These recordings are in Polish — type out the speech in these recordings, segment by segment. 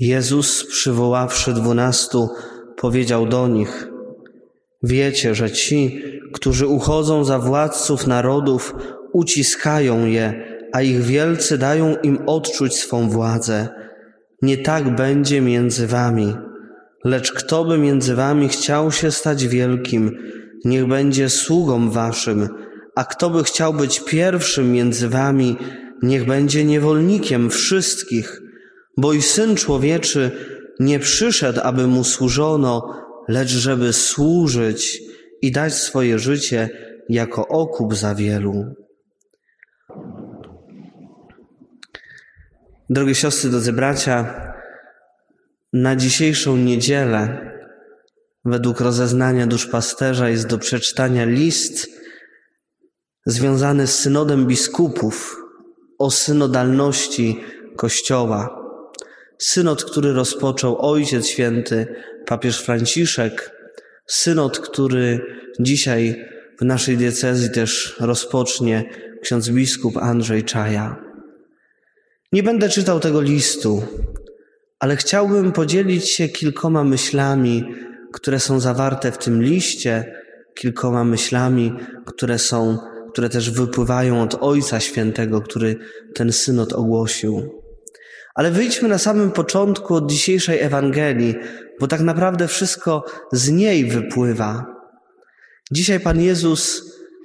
Jezus, przywoławszy dwunastu, powiedział do nich: Wiecie, że ci, którzy uchodzą za władców narodów, uciskają je, a ich wielcy dają im odczuć swą władzę. Nie tak będzie między wami. Lecz kto by między wami chciał się stać wielkim, niech będzie sługą waszym, a kto by chciał być pierwszym między wami, niech będzie niewolnikiem wszystkich, bo i Syn Człowieczy nie przyszedł, aby mu służono, lecz żeby służyć i dać swoje życie jako okup za wielu. Drogie siostry, drodzy bracia, na dzisiejszą niedzielę, według rozeznania duszpasterza, jest do przeczytania list związany z synodem biskupów o synodalności Kościoła. Synod, który rozpoczął Ojciec Święty, papież Franciszek, synod, który dzisiaj w naszej diecezji też rozpocznie ksiądz biskup Andrzej Czaja. Nie będę czytał tego listu, ale chciałbym podzielić się kilkoma myślami, które są zawarte w tym liście, kilkoma myślami, które są, które też wypływają od Ojca Świętego, który ten synod ogłosił. Ale wyjdźmy na samym początku od dzisiejszej Ewangelii, bo tak naprawdę wszystko z niej wypływa. Dzisiaj Pan Jezus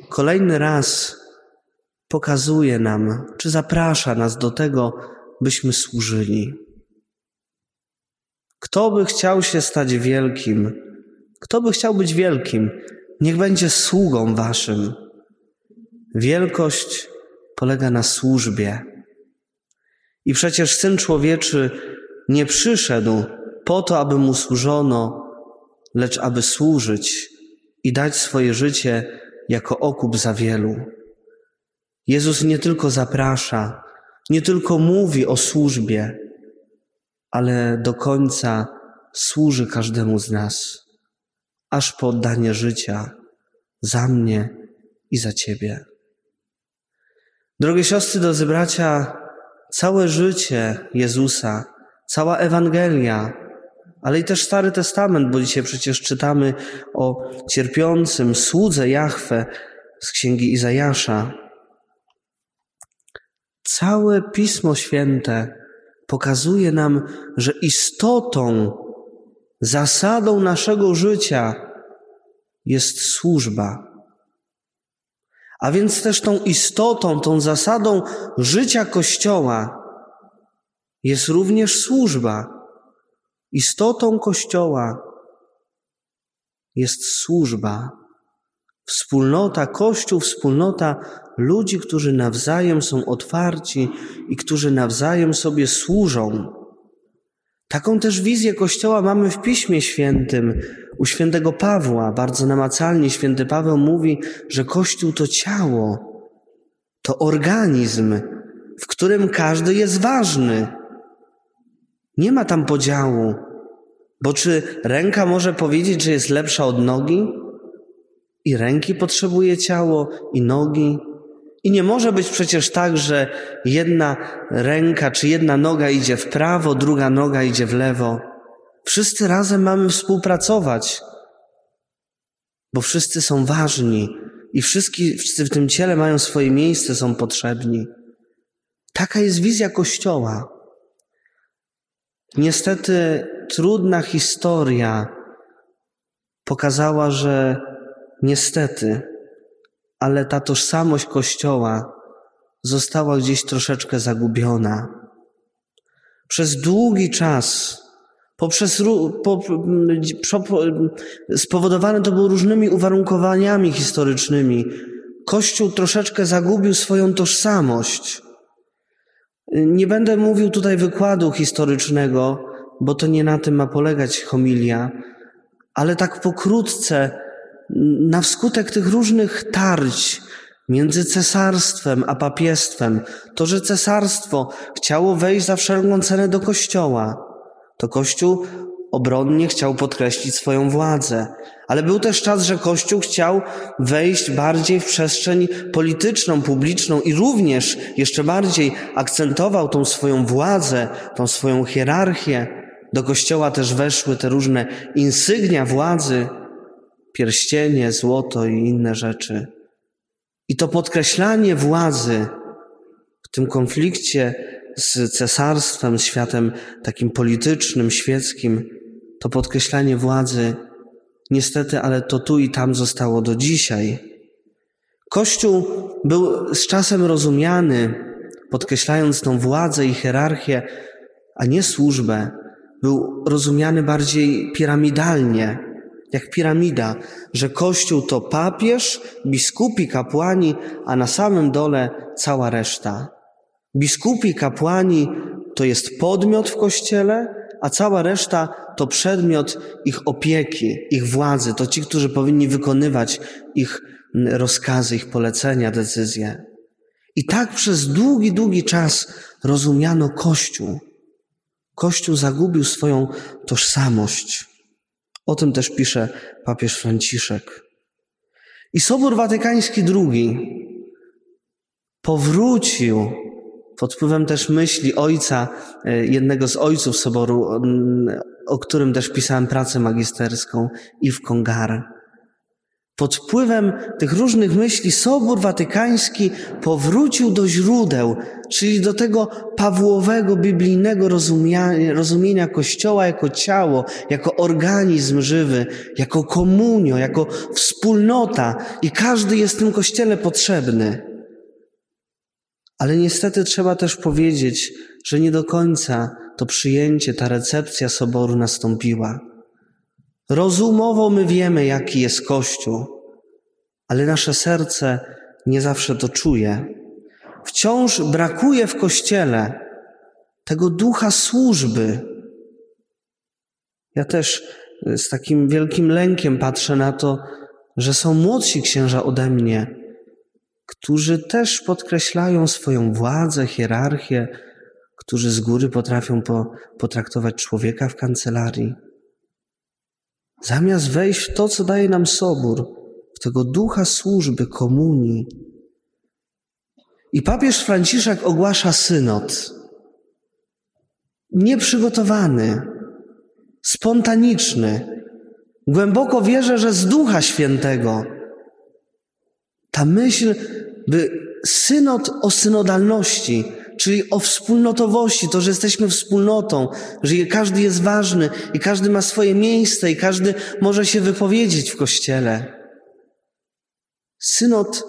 kolejny raz pokazuje nam, czy zaprasza nas do tego, byśmy służyli. Kto by chciał się stać wielkim, kto by chciał być wielkim, niech będzie sługą waszym. Wielkość polega na służbie. I przecież Syn Człowieczy nie przyszedł po to, aby mu służono, lecz aby służyć i dać swoje życie jako okup za wielu. Jezus nie tylko zaprasza, nie tylko mówi o służbie, ale do końca służy każdemu z nas, aż po oddanie życia za mnie i za Ciebie. Drogie siostry, drodzy bracia, całe życie Jezusa, cała Ewangelia, ale i też Stary Testament, bo dzisiaj przecież czytamy o cierpiącym słudze Jahwe z księgi Izajasza. Całe Pismo Święte pokazuje nam, że istotą, zasadą naszego życia jest służba. A więc też tą istotą, tą zasadą życia Kościoła jest również służba. Istotą Kościoła jest służba. Wspólnota, Kościół, wspólnota ludzi, którzy nawzajem są otwarci i którzy nawzajem sobie służą. Taką też wizję Kościoła mamy w Piśmie Świętym. U świętego Pawła bardzo namacalnie święty Paweł mówi, że Kościół to ciało, to organizm, w którym każdy jest ważny. Nie ma tam podziału, bo czy ręka może powiedzieć, że jest lepsza od nogi? I ręki potrzebuje ciało, i nogi. I nie może być przecież tak, że jedna ręka czy jedna noga idzie w prawo, druga noga idzie w lewo. Wszyscy razem mamy współpracować, bo wszyscy są ważni i wszyscy, w tym ciele mają swoje miejsce, są potrzebni. Taka jest wizja Kościoła. Niestety trudna historia pokazała, że niestety ale ta tożsamość Kościoła została gdzieś troszeczkę zagubiona. Przez długi czas, poprzez, po, po, spowodowane to było różnymi uwarunkowaniami historycznymi, Kościół troszeczkę zagubił swoją tożsamość. Nie będę mówił tutaj wykładu historycznego, bo to nie na tym ma polegać homilia, ale tak pokrótce na wskutek tych różnych tarć między cesarstwem a papiestwem, to, że cesarstwo chciało wejść za wszelką cenę do kościoła, to kościół obronnie chciał podkreślić swoją władzę. Ale był też czas, że Kościół chciał wejść bardziej w przestrzeń polityczną, publiczną i również jeszcze bardziej akcentował tą swoją władzę, tą swoją hierarchię. Do kościoła też weszły te różne insygnia władzy, pierścienie, złoto i inne rzeczy. I to podkreślanie władzy w tym konflikcie z cesarstwem, z światem takim politycznym, świeckim, to podkreślanie władzy, niestety, ale to tu i tam zostało do dzisiaj. Kościół był z czasem rozumiany, podkreślając tą władzę i hierarchię, a nie służbę, był rozumiany bardziej piramidalnie, jak piramida, że Kościół to papież, biskupi, kapłani, a na samym dole cała reszta. Biskupi, kapłani to jest podmiot w Kościele, a cała reszta to przedmiot ich opieki, ich władzy, to ci, którzy powinni wykonywać ich rozkazy, ich polecenia, decyzje. I tak przez długi, długi czas rozumiano Kościół. Kościół zagubił swoją tożsamość. O tym też pisze papież Franciszek. I Sobór Watykański II powrócił pod wpływem też myśli ojca, e, jednego z ojców Soboru, o którym też pisałem pracę magisterską, Yves Congar. Pod wpływem tych różnych myśli Sobór Watykański powrócił do źródeł, czyli do tego Pawłowego biblijnego rozumienia, rozumienia Kościoła jako ciało, jako organizm żywy, jako komunio, jako wspólnota i każdy jest w tym Kościele potrzebny. Ale niestety trzeba też powiedzieć, że nie do końca to przyjęcie, ta recepcja Soboru nastąpiła. Rozumowo my wiemy, jaki jest Kościół, ale nasze serce nie zawsze to czuje. Wciąż brakuje w Kościele tego ducha służby. Ja też z takim wielkim lękiem patrzę na to, że są młodsi księża ode mnie, którzy też podkreślają swoją władzę, hierarchię, którzy z góry potrafią po, potraktować człowieka w kancelarii. Zamiast wejść w to, co daje nam Sobór, w tego ducha służby, komunii. I papież Franciszek ogłasza synod. Nieprzygotowany, spontaniczny. Głęboko wierzę, że z Ducha Świętego. Ta myśl, by synod o synodalności, czyli o wspólnotowości, to, że jesteśmy wspólnotą, że każdy jest ważny i każdy ma swoje miejsce i każdy może się wypowiedzieć w kościele. Synod,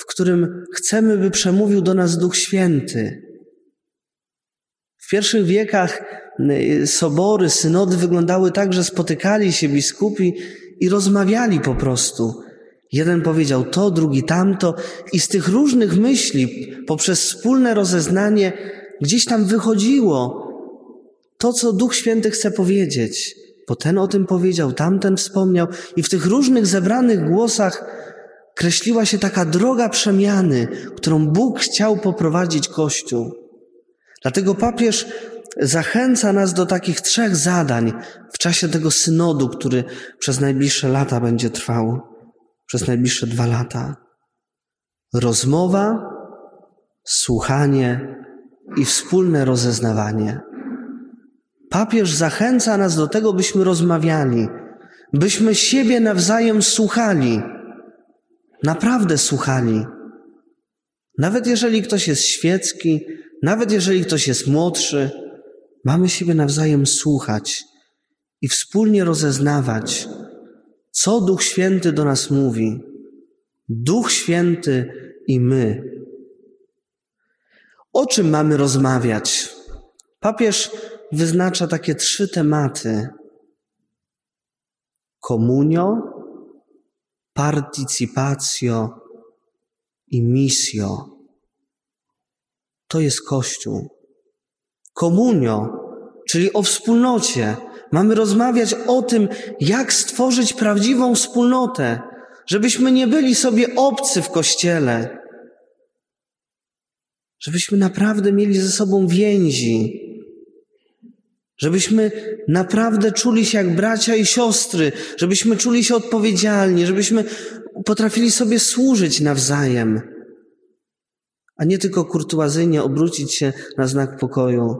w którym chcemy, by przemówił do nas Duch Święty. W pierwszych wiekach y, sobory, synody wyglądały tak, że spotykali się biskupi i rozmawiali po prostu Jeden powiedział to, drugi tamto, i z tych różnych myśli, poprzez wspólne rozeznanie, gdzieś tam wychodziło to, co Duch Święty chce powiedzieć. Bo ten o tym powiedział, tamten wspomniał, i w tych różnych zebranych głosach kreśliła się taka droga przemiany, którą Bóg chciał poprowadzić Kościół. Dlatego papież zachęca nas do takich trzech zadań w czasie tego synodu, który przez najbliższe lata będzie trwał przez najbliższe dwa lata. Rozmowa, słuchanie i wspólne rozeznawanie. Papież zachęca nas do tego, byśmy rozmawiali, byśmy siebie nawzajem słuchali, naprawdę słuchali. Nawet jeżeli ktoś jest świecki, nawet jeżeli ktoś jest młodszy, mamy siebie nawzajem słuchać i wspólnie rozeznawać, co Duch Święty do nas mówi? Duch Święty i my. O czym mamy rozmawiać? Papież wyznacza takie trzy tematy: komunio, participatio i misio. To jest Kościół. Komunio, czyli o wspólnocie, Mamy rozmawiać o tym, jak stworzyć prawdziwą wspólnotę, żebyśmy nie byli sobie obcy w kościele, żebyśmy naprawdę mieli ze sobą więzi, żebyśmy naprawdę czuli się jak bracia i siostry, żebyśmy czuli się odpowiedzialni, żebyśmy potrafili sobie służyć nawzajem, a nie tylko kurtuazyjnie obrócić się na znak pokoju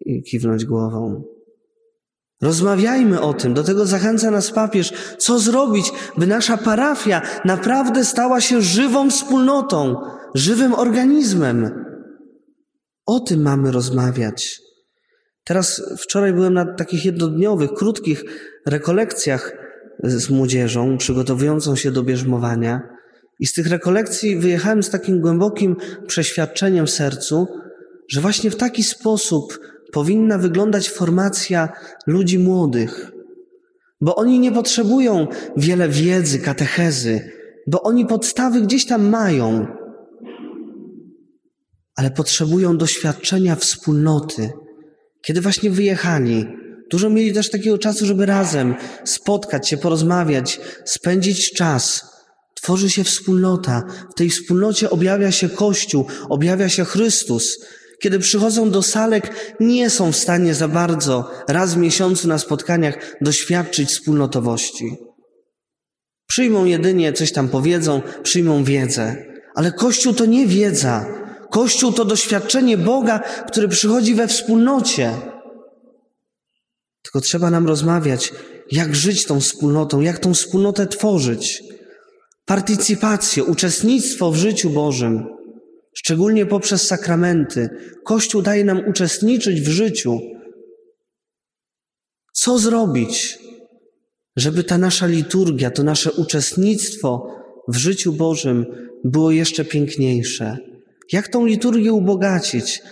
i kiwnąć głową. Rozmawiajmy o tym, do tego zachęca nas papież. Co zrobić, by nasza parafia naprawdę stała się żywą wspólnotą, żywym organizmem? O tym mamy rozmawiać. Teraz wczoraj byłem na takich jednodniowych, krótkich rekolekcjach z młodzieżą przygotowującą się do bierzmowania. I z tych rekolekcji wyjechałem z takim głębokim przeświadczeniem w sercu, że właśnie w taki sposób powinna wyglądać formacja ludzi młodych, bo oni nie potrzebują wiele wiedzy, katechezy, bo oni podstawy gdzieś tam mają, ale potrzebują doświadczenia wspólnoty. Kiedy właśnie wyjechali, dużo mieli też takiego czasu, żeby razem spotkać się, porozmawiać, spędzić czas. Tworzy się wspólnota. W tej wspólnocie objawia się Kościół, objawia się Chrystus. Kiedy przychodzą do salek, nie są w stanie za bardzo raz w miesiącu na spotkaniach doświadczyć wspólnotowości. Przyjmą jedynie coś tam powiedzą, przyjmą wiedzę. Ale Kościół to nie wiedza. Kościół to doświadczenie Boga, który przychodzi we wspólnocie. Tylko trzeba nam rozmawiać, jak żyć tą wspólnotą, jak tą wspólnotę tworzyć. Partycypację, uczestnictwo w życiu Bożym, szczególnie poprzez sakramenty. Kościół daje nam uczestniczyć w życiu. Co zrobić, żeby ta nasza liturgia, to nasze uczestnictwo w życiu Bożym było jeszcze piękniejsze? Jak tą liturgię ubogacić?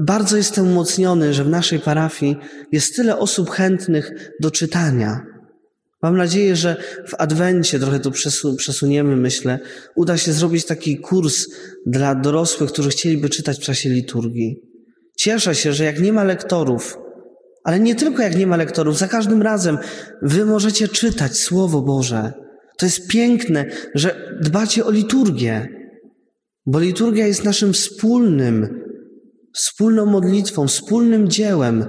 Bardzo jestem umocniony, że w naszej parafii jest tyle osób chętnych do czytania. Mam nadzieję, że w Adwencie trochę tu przesuniemy, myślę. Uda się zrobić taki kurs dla dorosłych, którzy chcieliby czytać w czasie liturgii. Cieszę się, że jak nie ma lektorów, ale nie tylko jak nie ma lektorów, za każdym razem wy możecie czytać Słowo Boże. To jest piękne, że dbacie o liturgię, bo liturgia jest naszym wspólnym, wspólną modlitwą, wspólnym dziełem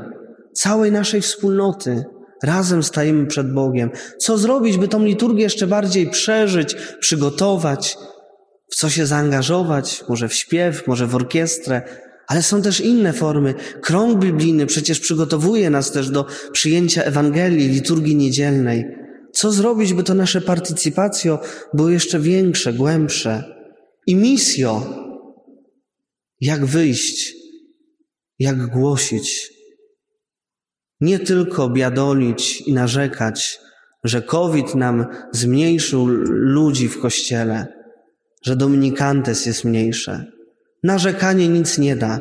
całej naszej wspólnoty. Razem stajemy przed Bogiem. Co zrobić, by tą liturgię jeszcze bardziej przeżyć, przygotować, w co się zaangażować, może w śpiew, może w orkiestrę, ale są też inne formy. Krąg biblijny przecież przygotowuje nas też do przyjęcia Ewangelii, liturgii niedzielnej. Co zrobić, by to nasze partycypacjo było jeszcze większe, głębsze? I misjo, jak wyjść, jak głosić, nie tylko biadolić i narzekać, że COVID nam zmniejszył ludzi w kościele, że dominikantes jest mniejsze. Narzekanie nic nie da.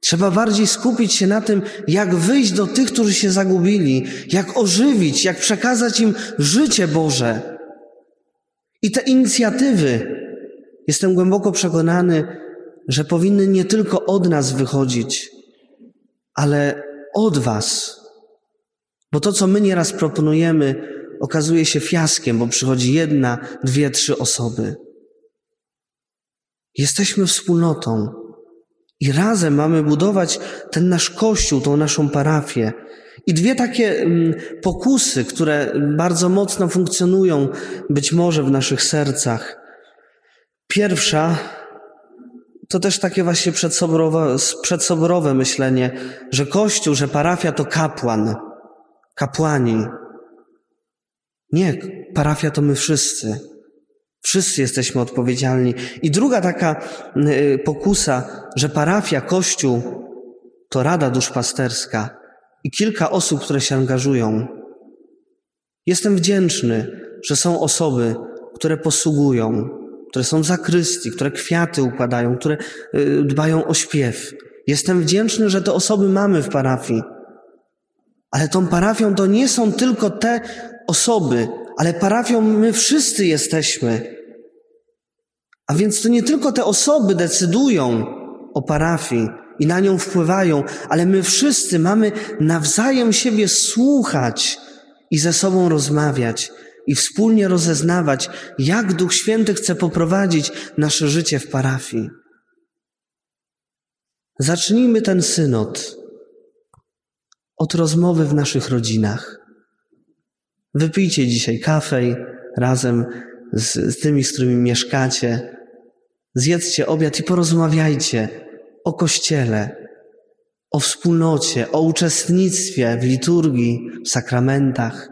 Trzeba bardziej skupić się na tym, jak wyjść do tych, którzy się zagubili, jak ożywić, jak przekazać im życie Boże. I te inicjatywy, jestem głęboko przekonany, że powinny nie tylko od nas wychodzić, ale od Was. Bo to, co my nieraz proponujemy, okazuje się fiaskiem, bo przychodzi jedna, dwie, trzy osoby. Jesteśmy wspólnotą i razem mamy budować ten nasz kościół, tą naszą parafię. I dwie takie mm, pokusy, które bardzo mocno funkcjonują być może w naszych sercach. Pierwsza to też takie właśnie przedsoborowe, przedsoborowe myślenie, że Kościół, że parafia to kapłan, kapłani. Nie, parafia to my wszyscy. Wszyscy jesteśmy odpowiedzialni. I druga taka y, pokusa, że parafia, Kościół to rada duszpasterska i kilka osób, które się angażują. Jestem wdzięczny, że są osoby, które posługują, które są w zakrystii, które kwiaty układają, które y, dbają o śpiew. Jestem wdzięczny, że te osoby mamy w parafii. Ale tą parafią to nie są tylko te osoby, ale parafią my wszyscy jesteśmy. A więc to nie tylko te osoby decydują o parafii i na nią wpływają, ale my wszyscy mamy nawzajem siebie słuchać i ze sobą rozmawiać i wspólnie rozeznawać, jak Duch Święty chce poprowadzić nasze życie w parafii. Zacznijmy ten synod od rozmowy w naszych rodzinach. Wypijcie dzisiaj kafej razem z, z tymi, z którymi mieszkacie. Zjedzcie obiad i porozmawiajcie o Kościele. o wspólnocie, o uczestnictwie w liturgii, w sakramentach,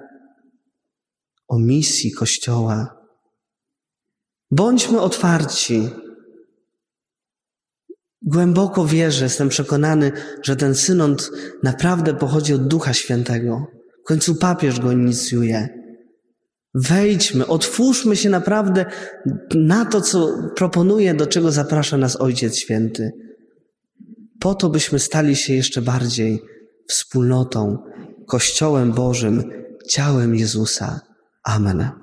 o misji Kościoła. Bądźmy otwarci. Głęboko wierzę, jestem przekonany, że ten synod naprawdę pochodzi od Ducha Świętego. W końcu papież go inicjuje. Wejdźmy, otwórzmy się naprawdę na to, co proponuje, do czego zaprasza nas Ojciec Święty. Po to, byśmy stali się jeszcze bardziej wspólnotą, Kościołem Bożym, ciałem Jezusa. آمنا